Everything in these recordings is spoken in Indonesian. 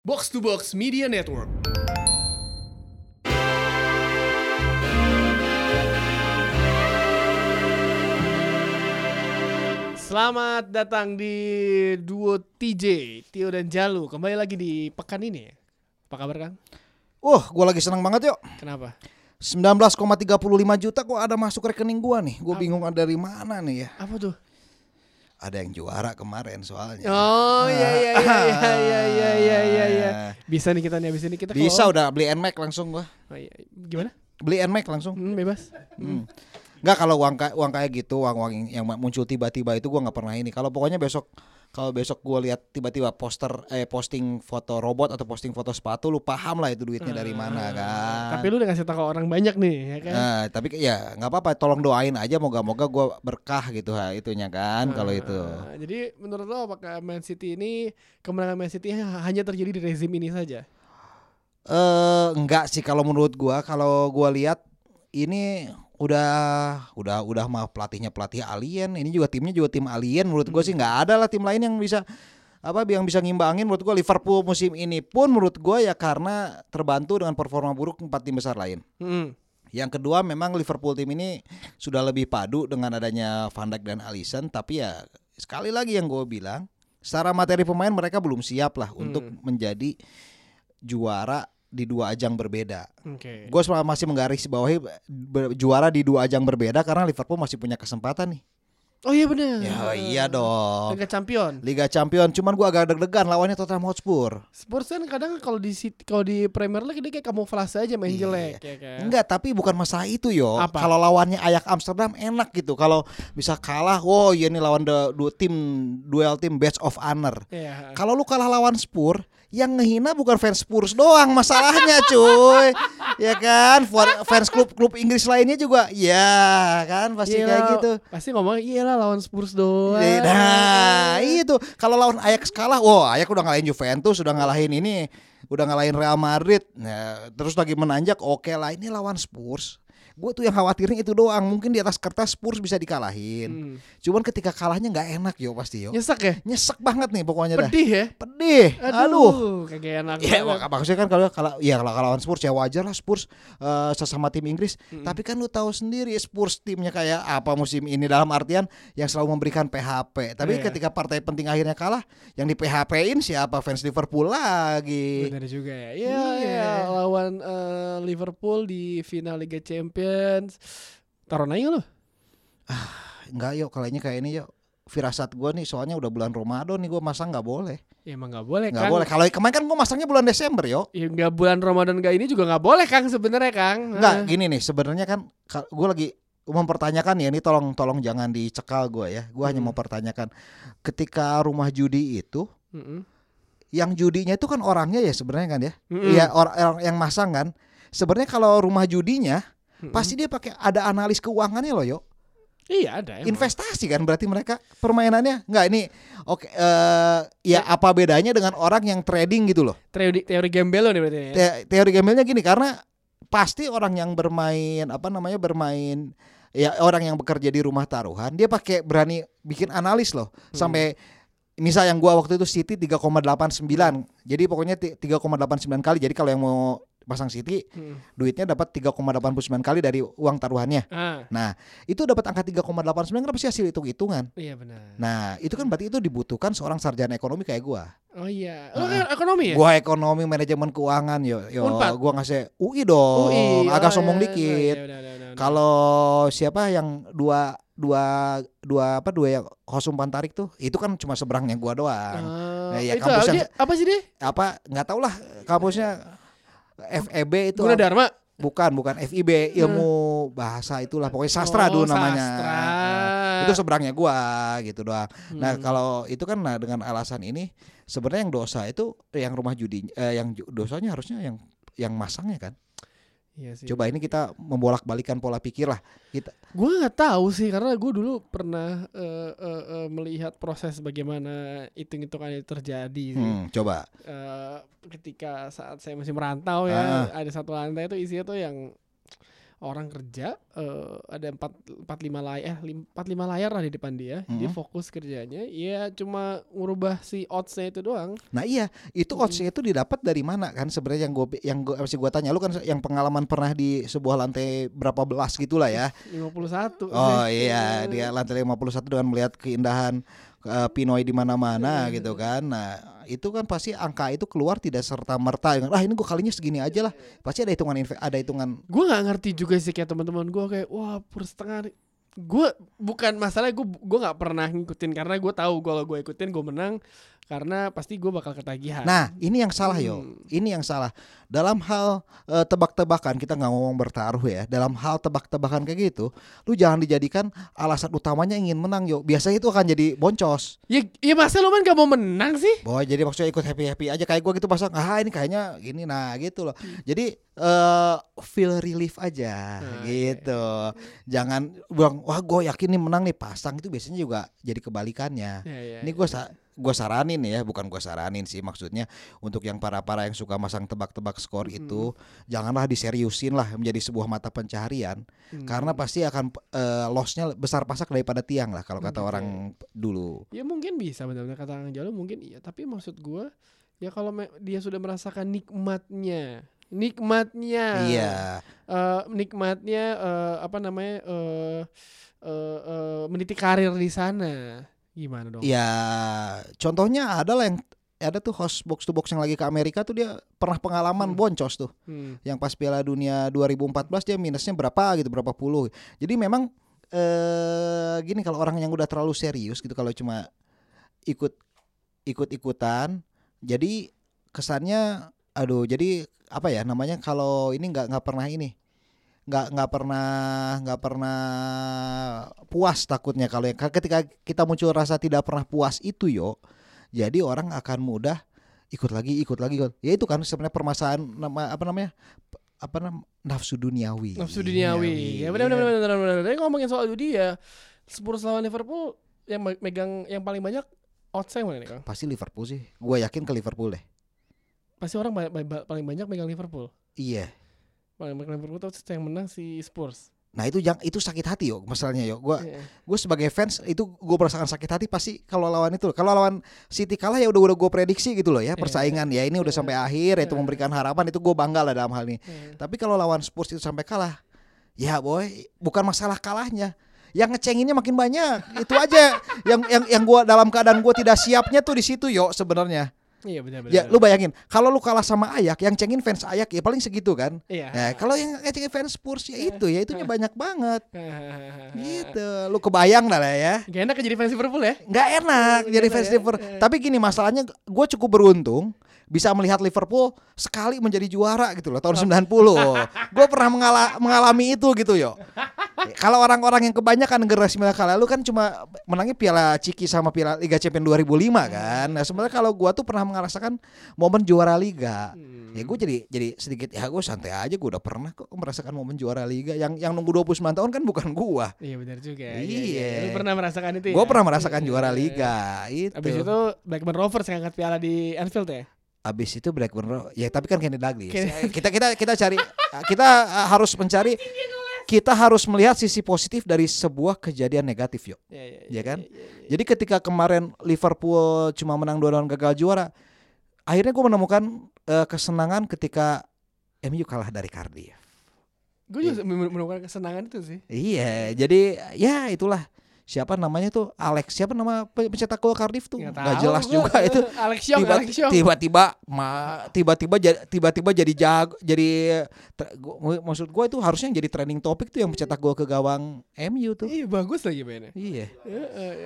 Box to Box Media Network. Selamat datang di duo TJ, Tio dan Jalu. Kembali lagi di pekan ini ya. Apa kabar Kang? Wah, gue lagi senang banget yuk. Kenapa? 19,35 juta kok ada masuk rekening gua nih. Gue bingung ada dari mana nih ya. Apa tuh? Ada yang juara kemarin soalnya. Oh iya iya iya iya iya iya iya iya iya. Bisa nih kita nih habis ini kita Bisa kalau- udah beli NMAX langsung gua. Oh, iya. Gimana? Beli NMAX langsung. Hmm, bebas. Hmm. Nggak kalau uang ka- uang kayak gitu, uang uang yang muncul tiba-tiba itu gua nggak pernah ini. Kalau pokoknya besok kalau besok gua lihat tiba-tiba poster eh posting foto robot atau posting foto sepatu, lu paham lah itu duitnya dari mana kan. Tapi lu udah ngasih tahu orang banyak nih, ya kan? Nah, tapi ya nggak apa-apa, tolong doain aja moga-moga gua berkah gitu ha itunya kan kalau itu. Ah, Jadi menurut lo apakah Man City ini kemenangan Man City ha- hanya terjadi di rezim ini saja? Eh enggak sih kalau menurut gua kalau gua lihat ini udah udah udah mah pelatihnya pelatih alien. Ini juga timnya juga tim alien. Menurut gua sih nggak ada lah tim lain yang bisa apa yang bisa ngimbangin. Menurut gua Liverpool musim ini pun menurut gua ya karena terbantu dengan performa buruk empat tim besar lain. Hmm. yang kedua memang Liverpool tim ini sudah lebih padu dengan adanya Van Dijk dan Alisson. Tapi ya sekali lagi yang gue bilang secara materi pemain mereka belum siap lah untuk menjadi juara di dua ajang berbeda. Oke. Gue masih menggaris bawahi juara di dua ajang berbeda karena Liverpool masih punya kesempatan nih. Oh iya benar. Ya iya dong. Liga Champion. Liga Champion cuman gua agak deg-degan lawannya Tottenham Hotspur. Spurs kan kadang kalau di kalau di Premier League dia kayak kamuflase aja main Iya. jelek ya kan. Enggak, tapi bukan masalah itu yo. Kalau lawannya Ajax Amsterdam enak gitu. Kalau bisa kalah, wow iya nih lawan dua tim duel tim badge of honor. Iya. Kalau lu kalah lawan Spurs, yang ngehina bukan fans Spurs doang masalahnya cuy. ya kan? Fa- Fans klub-klub Inggris lainnya juga ya kan pasti Iya kayak gitu. Pasti ngomong iya lah lawan Spurs doang. Nah, itu kalau lawan Ajax kalah, wah Ajax udah ngalahin Juventus, udah ngalahin ini, udah ngalahin Real Madrid. Nah, terus lagi menanjak, oke lah ini lawan Spurs. Gue tuh yang khawatirin itu doang. Mungkin di atas kertas Spurs bisa dikalahin. Hmm. Cuman ketika kalahnya nggak enak yo pasti yo. Nyesek ya? Nyesek banget nih pokoknya dah. Pedih ya? Pedih. Aduh, Aduh. kagak enak Ya, banget. wak- maksudnya kan kalau kalau ya kalau lawan Spurs ya wajar lah Spurs eh, sesama tim Inggris. Tapi kan lu tahu sendiri Spurs timnya kayak apa musim ini dalam artian yang selalu memberikan PHP. Tapi Iya. ketika partai penting akhirnya kalah, yang di PHP-in siapa fans Liverpool lagi. Benar juga ya. Iya, Iya. ya, lawan eh, Liverpool di final Liga Champions. Taruh aja lu. Enggak yuk kayaknya kayak ini yuk. Firasat gua nih soalnya udah bulan Ramadan nih gua masang nggak boleh. Ya emang nggak boleh Nggak Kang. boleh. Kalau kemarin kan gua masangnya bulan Desember yo. Ya nggak bulan Ramadan gak ini juga nggak boleh Kang sebenarnya Kang. Enggak, Ah. gini nih sebenarnya kan gue lagi mempertanyakan ya ini tolong tolong jangan dicekal gue ya. Gue hanya Hmm. mempertanyakan ketika rumah judi itu Mm-mm. yang judinya itu kan orangnya ya sebenarnya kan ya. Iya orang orang yang masang kan. Sebenarnya kalau rumah judinya Mm-mm. pasti dia pakai ada analis keuangannya loh yo. Iya ada emang. Investasi kan berarti mereka permainannya nggak ini oke eh ya apa bedanya dengan orang yang trading gitu loh. Teori teori gembel nih berarti ya. Te- teori gambelnya gini karena pasti orang yang bermain apa namanya bermain ya orang yang bekerja di rumah taruhan dia pakai berani bikin analis loh sampai misal yang gua waktu itu City 3,89 jadi pokoknya ti- 3,89 kali jadi kalau yang mau pasang City Hmm. duitnya dapat 3,89 kali dari uang taruhannya Ah, nah itu dapat angka 3,89 kan pasti hasil hitung-hitungan iya benar. nah itu kan berarti itu dibutuhkan seorang sarjana ekonomi kayak gua Oh iya. Lo kan ekonomi ya? Gua ekonomi manajemen keuangan yo yo Unpad? gua ngasih UI dong. UI. Agak Oh, sombong iya, dikit. iya, udah, udah. Kalau siapa yang dua dua dua apa dua yang kosum pantarik tuh itu kan cuma seberangnya gua doang. Ah, Nah, ya, itu kampus apa, yang- dia- apa sih dia? Apa nggak tau lah kampusnya FEB itu Guna? Dharma. bukan bukan FIB ilmu bahasa itulah pokoknya sastra Oh, dulu namanya. sastra. Nah, itu seberangnya gua gitu doang. Nah Hmm. kalau itu kan nah, dengan alasan ini sebenarnya yang dosa itu yang rumah judi eh, yang dosanya harusnya yang yang masangnya kan. Iya sih. Coba ini kita membolak balikan pola pikir lah. Kita Gue nggak tahu sih karena gue dulu pernah eh, eh, eh, melihat proses bagaimana hitung-hitungan itu terjadi sih. hmm, coba. Eh, ketika saat saya masih merantau ya Ah. ada satu lantai itu isinya tuh yang orang kerja eh, ada empat empat lima layar eh empat lima layar lah di depan dia. Dia Mhm. fokus kerjanya ya cuma ngubah si oddsnya itu doang. Nah iya, itu oddsnya itu didapat dari mana? Kan sebenarnya yang gue yang gue masih gue tanya lu kan yang pengalaman pernah di sebuah lantai berapa belas gitulah ya. 51 Oh iya, dia lantai 51 dengan melihat keindahan eh, Pinoy di mana-mana Iya. gitu kan. Nah, itu kan pasti angka itu keluar tidak serta merta dengan ah ini gue kalinya segini aja lah. Pasti ada hitungan ada hitungan gue nggak ngerti juga sih kayak teman-teman gue kayak wah per setengah gue bukan masalah gue gue nggak pernah ngikutin karena gue tahu kalau gue ikutin gue menang karena pasti gue bakal ketagihan Nah, ini yang salah yo. Hmm. Ini yang salah. Dalam hal eh, tebak-tebakan kita nggak ngomong bertaruh ya. Dalam hal tebak-tebakan kayak gitu, lu jangan dijadikan alasan utamanya ingin menang yo. Biasanya itu akan jadi boncos. ya ya masa lu kan gak mau menang sih Boy, jadi maksudnya ikut happy happy aja kayak gua gitu pasang. Ah ini kayaknya gini nah gitu loh. Jadi eh feel relief aja Nah, gitu. Jangan bilang wah gue yakin nih menang nih pasang itu biasanya juga jadi kebalikannya. ya, ya, Ini gue sa gue saranin ya, bukan gue saranin sih maksudnya untuk yang para-para yang suka masang tebak-tebak skor Mm-mm. itu janganlah diseriusin lah menjadi sebuah mata pencaharian Hmm. karena pasti akan eh, lossnya besar pasak daripada tiang lah kalau kata Oke. orang dulu. ya mungkin bisa benar-benar kata Kang Jalu mungkin iya tapi maksud gue ya kalau dia sudah merasakan nikmatnya nikmatnya Iya, eh, nikmatnya eh, apa namanya eh eh, eh, meniti karir di sana gimana dong ya contohnya adalah yang ada tuh host box to box yang lagi ke Amerika tuh dia pernah pengalaman Hmm. boncos tuh. Hmm. yang pas Piala Dunia 2014 dia minusnya berapa gitu berapa puluh jadi memang eh gini kalau orang yang udah terlalu serius gitu kalau cuma ikut ikut ikutan jadi kesannya aduh jadi apa ya namanya kalau ini nggak nggak pernah ini nggak nggak pernah nggak pernah puas takutnya kalau yang ketika kita muncul rasa tidak pernah puas itu yo jadi orang akan mudah ikut lagi ikut lagi ikut. ya itu kan sebenarnya permasalahan nama apa namanya apa nam nafsu duniawi. Nafsu duniawi. Ya benar benar benar benar benar. Tapi ngomongin soal judi ya Spurs lawan Liverpool yang me- megang yang paling banyak yang mana nih Kang? Pasti Liverpool sih. Gue yakin ke Liverpool deh. Pasti orang ba- ba- paling banyak megang Liverpool. Iya paling tuh yang menang si Spurs. Nah itu yang itu sakit hati yo masalahnya yo. Gue Iya. gue sebagai fans itu gue merasakan sakit hati pasti kalau lawan itu. Kalau lawan City kalah ya udah udah gue prediksi gitu loh ya persaingan. Ya ini udah sampai akhir itu Iya. memberikan harapan itu gue bangga lah dalam hal ini. Iya. tapi kalau lawan Spurs itu sampai kalah ya boy bukan masalah kalahnya. Yang ngecenginnya makin banyak itu aja. Yang yang yang gue dalam keadaan gue tidak siapnya tuh di situ yo sebenarnya iya benar benar ya benar. lu bayangin kalau lu kalah sama Ayak yang cengin fans Ayak ya paling segitu kan iya Ya, kalau yang ngecengin fans Spurs ya itu ya itunya banyak banget. Gitu. Lu kebayang dah lah ya. Gak enak jadi fans Liverpool ya Nggak enak jadi fans iya. Liverpool. Iya. Tapi gini masalahnya gue cukup beruntung bisa melihat Liverpool sekali menjadi juara gitu loh tahun 90. Gue pernah mengala- mengalami itu gitu yo. Kalau orang-orang yang kebanyakan generasi mereka lalu kan cuma menangnya Piala Ciki sama Piala Liga Champions 2005 kan. Nah, sebenarnya kalau gua tuh pernah merasakan momen juara liga. Hmm. Ya gue jadi jadi sedikit ya gue santai aja gue udah pernah kok merasakan momen juara liga yang yang nunggu 29 tahun kan bukan gua. Iya benar juga. Iya. Lu pernah merasakan itu ya? Gue pernah merasakan juara Iya. liga itu. Abis itu Blackburn Rovers yang angkat piala di Anfield ya? Abis itu Blackburn Ro- ya tapi kan Kenny Douglas. Kenny- kita kita kita cari kita uh, harus mencari kita harus melihat sisi positif dari sebuah kejadian negatif yuk. Iya, iya, Iya kan? iya, iya. Jadi ketika kemarin Liverpool cuma menang dua lawan gagal juara, akhirnya gue menemukan uh, kesenangan ketika MU kalah dari Cardiff. Gue juga menemukan kesenangan itu sih. Iya, jadi ya itulah siapa namanya tuh? Alex. Siapa nama pe- pencetak gol Cardiff tuh? Nggak jelas gua. juga itu. Alex Young, tiba Alex Young. tiba-tiba ma tiba-tiba tiba-tiba jadi jago jadi ter- gua- maksud gue itu harusnya jadi trending topik tuh yang mencetak gol ke gawang MU tuh. Iya bagus lagi mainnya. iya.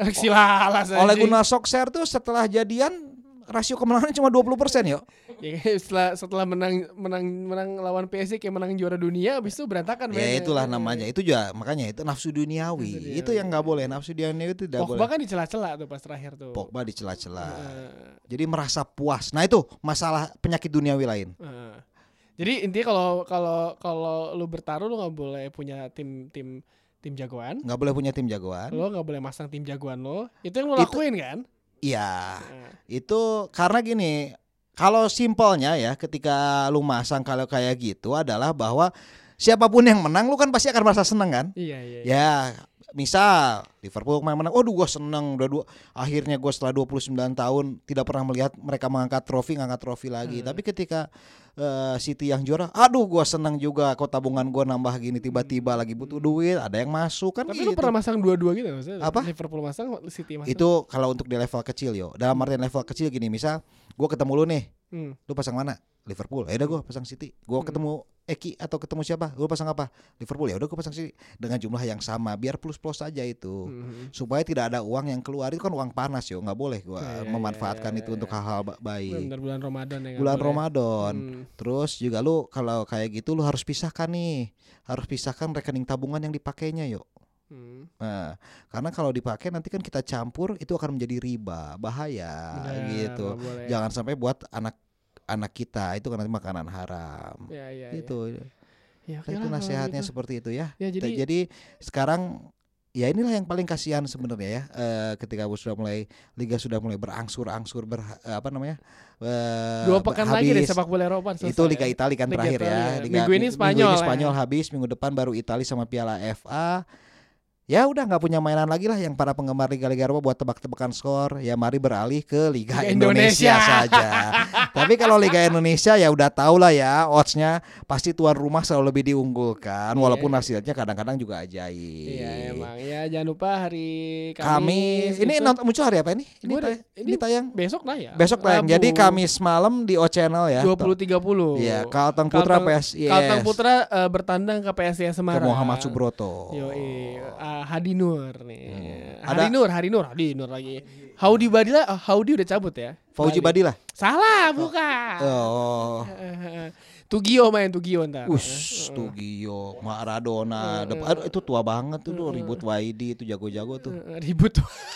Alex Lalas oleh Gunnar Solskjaer tuh setelah jadian rasio kemenangannya cuma 20% yo Ya, setelah setelah menang menang menang lawan PSG kayak menang juara dunia habis itu berantakan ya mainnya. itulah namanya itu juga makanya itu nafsu duniawi Nafsu itu yang nggak boleh nafsu duniawi itu tidak boleh Pogba kan dicela-cela tuh pas terakhir tuh. Pogba dicela-cela Heeh, jadi merasa puas nah itu masalah penyakit duniawi lain heeh. Jadi intinya kalau kalau kalau lu bertaruh lu nggak boleh punya tim tim tim jagoan. nggak boleh punya tim jagoan Lo nggak boleh masang tim jagoan lo. Itu yang lo Itu- lakuin kan? Iya Heeh. itu karena gini kalau simpelnya ya ketika lu masang kalau kayak gitu adalah bahwa siapa pun yang menang lu kan pasti akan merasa senang kan? Iya iya. iya. Ya, misal Liverpool main menang, waduh gue seneng udah dua, akhirnya gue setelah 29 tahun tidak pernah melihat mereka mengangkat trofi, ngangkat trofi lagi. Hmm. Tapi ketika eh, City yang juara, aduh gue seneng juga kok tabungan gue nambah gini tiba-tiba lagi butuh duit, ada yang masuk kan Tapi gitu. lu pernah masang dua-dua gitu maksudnya? Apa? Liverpool masang, City masang. Itu kalau untuk di level kecil yo. Dalam artian level kecil gini, misal gue ketemu lu nih, Hmm. lu pasang mana? Liverpool. Ya udah gue pasang City. Gue Hmm. ketemu Eki atau ketemu siapa? Lu pasang apa? Liverpool. Ya udah gue pasang City dengan jumlah yang sama biar plus-plus aja itu. Hmm. Supaya tidak ada uang yang keluar itu kan uang panas yo, nggak boleh gua Ya, ya, memanfaatkan ya, ya, itu ya. untuk hal-hal ba- baik. Benar bulan Ramadan ya. Bulan boleh. Ramadan. Hmm. Terus juga lu kalau kayak gitu lu harus pisahkan nih. Harus pisahkan rekening tabungan yang dipakainya yuk. Hmm. Nah, karena kalau dipakai nanti kan kita campur itu akan menjadi riba, bahaya Benar, gitu. Jangan sampai buat anak anak kita itu kan nanti makanan haram. Ya ya. Gitu. Ya. Ya, oke itu lah kalau nasihatnya gitu. seperti itu ya. Ya jadi, jadi sekarang ya inilah yang paling kasihan sebenarnya ya eh, ketika sudah mulai liga sudah mulai berangsur-angsur ber eh, apa namanya eh, dua pekan lagi deh habis. sepak bola Eropa selesai itu Liga ya. Italia kan Liga terakhir ya. Italia. Liga, Minggu ini minggu Spanyol ya. Spanyol habis, minggu depan baru Italia sama Piala FA. Ya udah nggak punya mainan lagi lah yang para penggemar Liga-Liga Eropa buat tebak-tebakan skor. Ya mari beralih ke Liga Liga Indonesia, Indonesia. saja. Tapi kalau Liga Indonesia ya udah tahu lah ya oddsnya pasti tuan rumah selalu lebih diunggulkan Iya. walaupun hasilnya kadang-kadang juga ajaib. Iya emang ya jangan lupa hari Kamis, Kamis. ini nonton muncul hari apa ini? Ini, Gua tay- ada- ini ini tayang besok lah ya. besok tayang. Rabu. Jadi Kamis malam di O Channel ya. 20 30. Iya, Kalteng Putra PSIS. Kalteng Putra eh, bertandang ke PSIS ke Semarang. Muhammad Subroto. Yo, uh, Hadi Nur nih. Hmm. Hadi Ada- Nur, Hadi Nur, Hadi Nur lagi. Haudi Badila, uh, Haudi udah cabut ya. Fauji. Badila. Salah, bukan. Oh. Tugio main Tugio ntar. Us, Tugio, Maradona, Dep- aduh, itu tua banget tuh, tuh, ribut Waidi itu jago-jago tuh. Eh, ribut.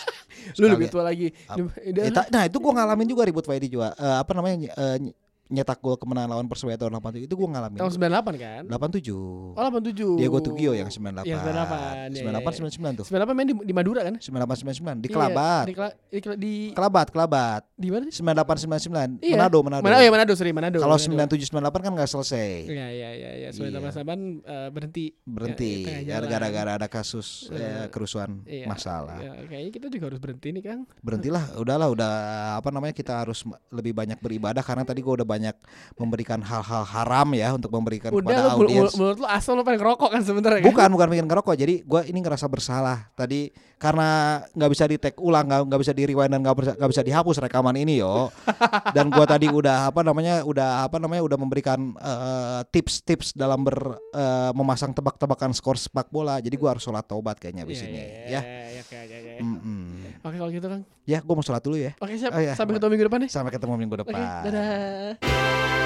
Lu lebih tua lagi. Eh, nah itu gua ngalamin juga ribut Waidi juga. Eh, apa namanya ny- eh, ny- nyetak gol kemenangan lawan Persebaya tahun 87 itu gua ngalamin. Tahun 98 kan? 87. Oh 87. Diego Tugio yang 98. Iya 98. 98 99 tuh. 98 main di, di Madura kan? 98 99 di Iya, Kelabat. Di, Kela- di, Kela- di, Kelabat, Kelabat. di mana? 98 99. Iya. Manado, Manado. Mana, oh ya Manado, sorry Manado. Kalau Manado. 97 98 kan nggak selesai. Iya iya iya iya. Iya. 98 eh, berhenti. Berhenti Ya, tengah jalan. gara-gara ada kasus eh, Eh, kerusuan Iya, masalah. iya, kayaknya kita juga harus berhenti nih Kang. Berhentilah, udahlah, udah apa namanya kita harus lebih banyak beribadah karena tadi gua udah banyak memberikan hal-hal haram ya untuk memberikan Udah kepada audiens. mul- mulut lu asal lu pengen ngerokok kan sebenarnya kan? Bukan, bukan pengen ngerokok. Jadi gua ini ngerasa bersalah. Tadi karena nggak bisa di take ulang, nggak nggak bisa di rewind dan nggak bisa bisa dihapus rekaman ini yo. Dan gua tadi udah apa namanya, udah apa namanya, udah memberikan eh, tips-tips dalam ber eh, memasang tebak-tebakan skor sepak bola. Jadi gua harus sholat taubat kayaknya di Iya, sini iya, ya. iya, iya, oke, oke, oke. Oke kalau gitu Kang. Ya, gua mau sholat dulu ya. Oke siap. Oh, iya. Sampai ketemu minggu depan nih. Sampai ketemu minggu Oke, depan. dadah.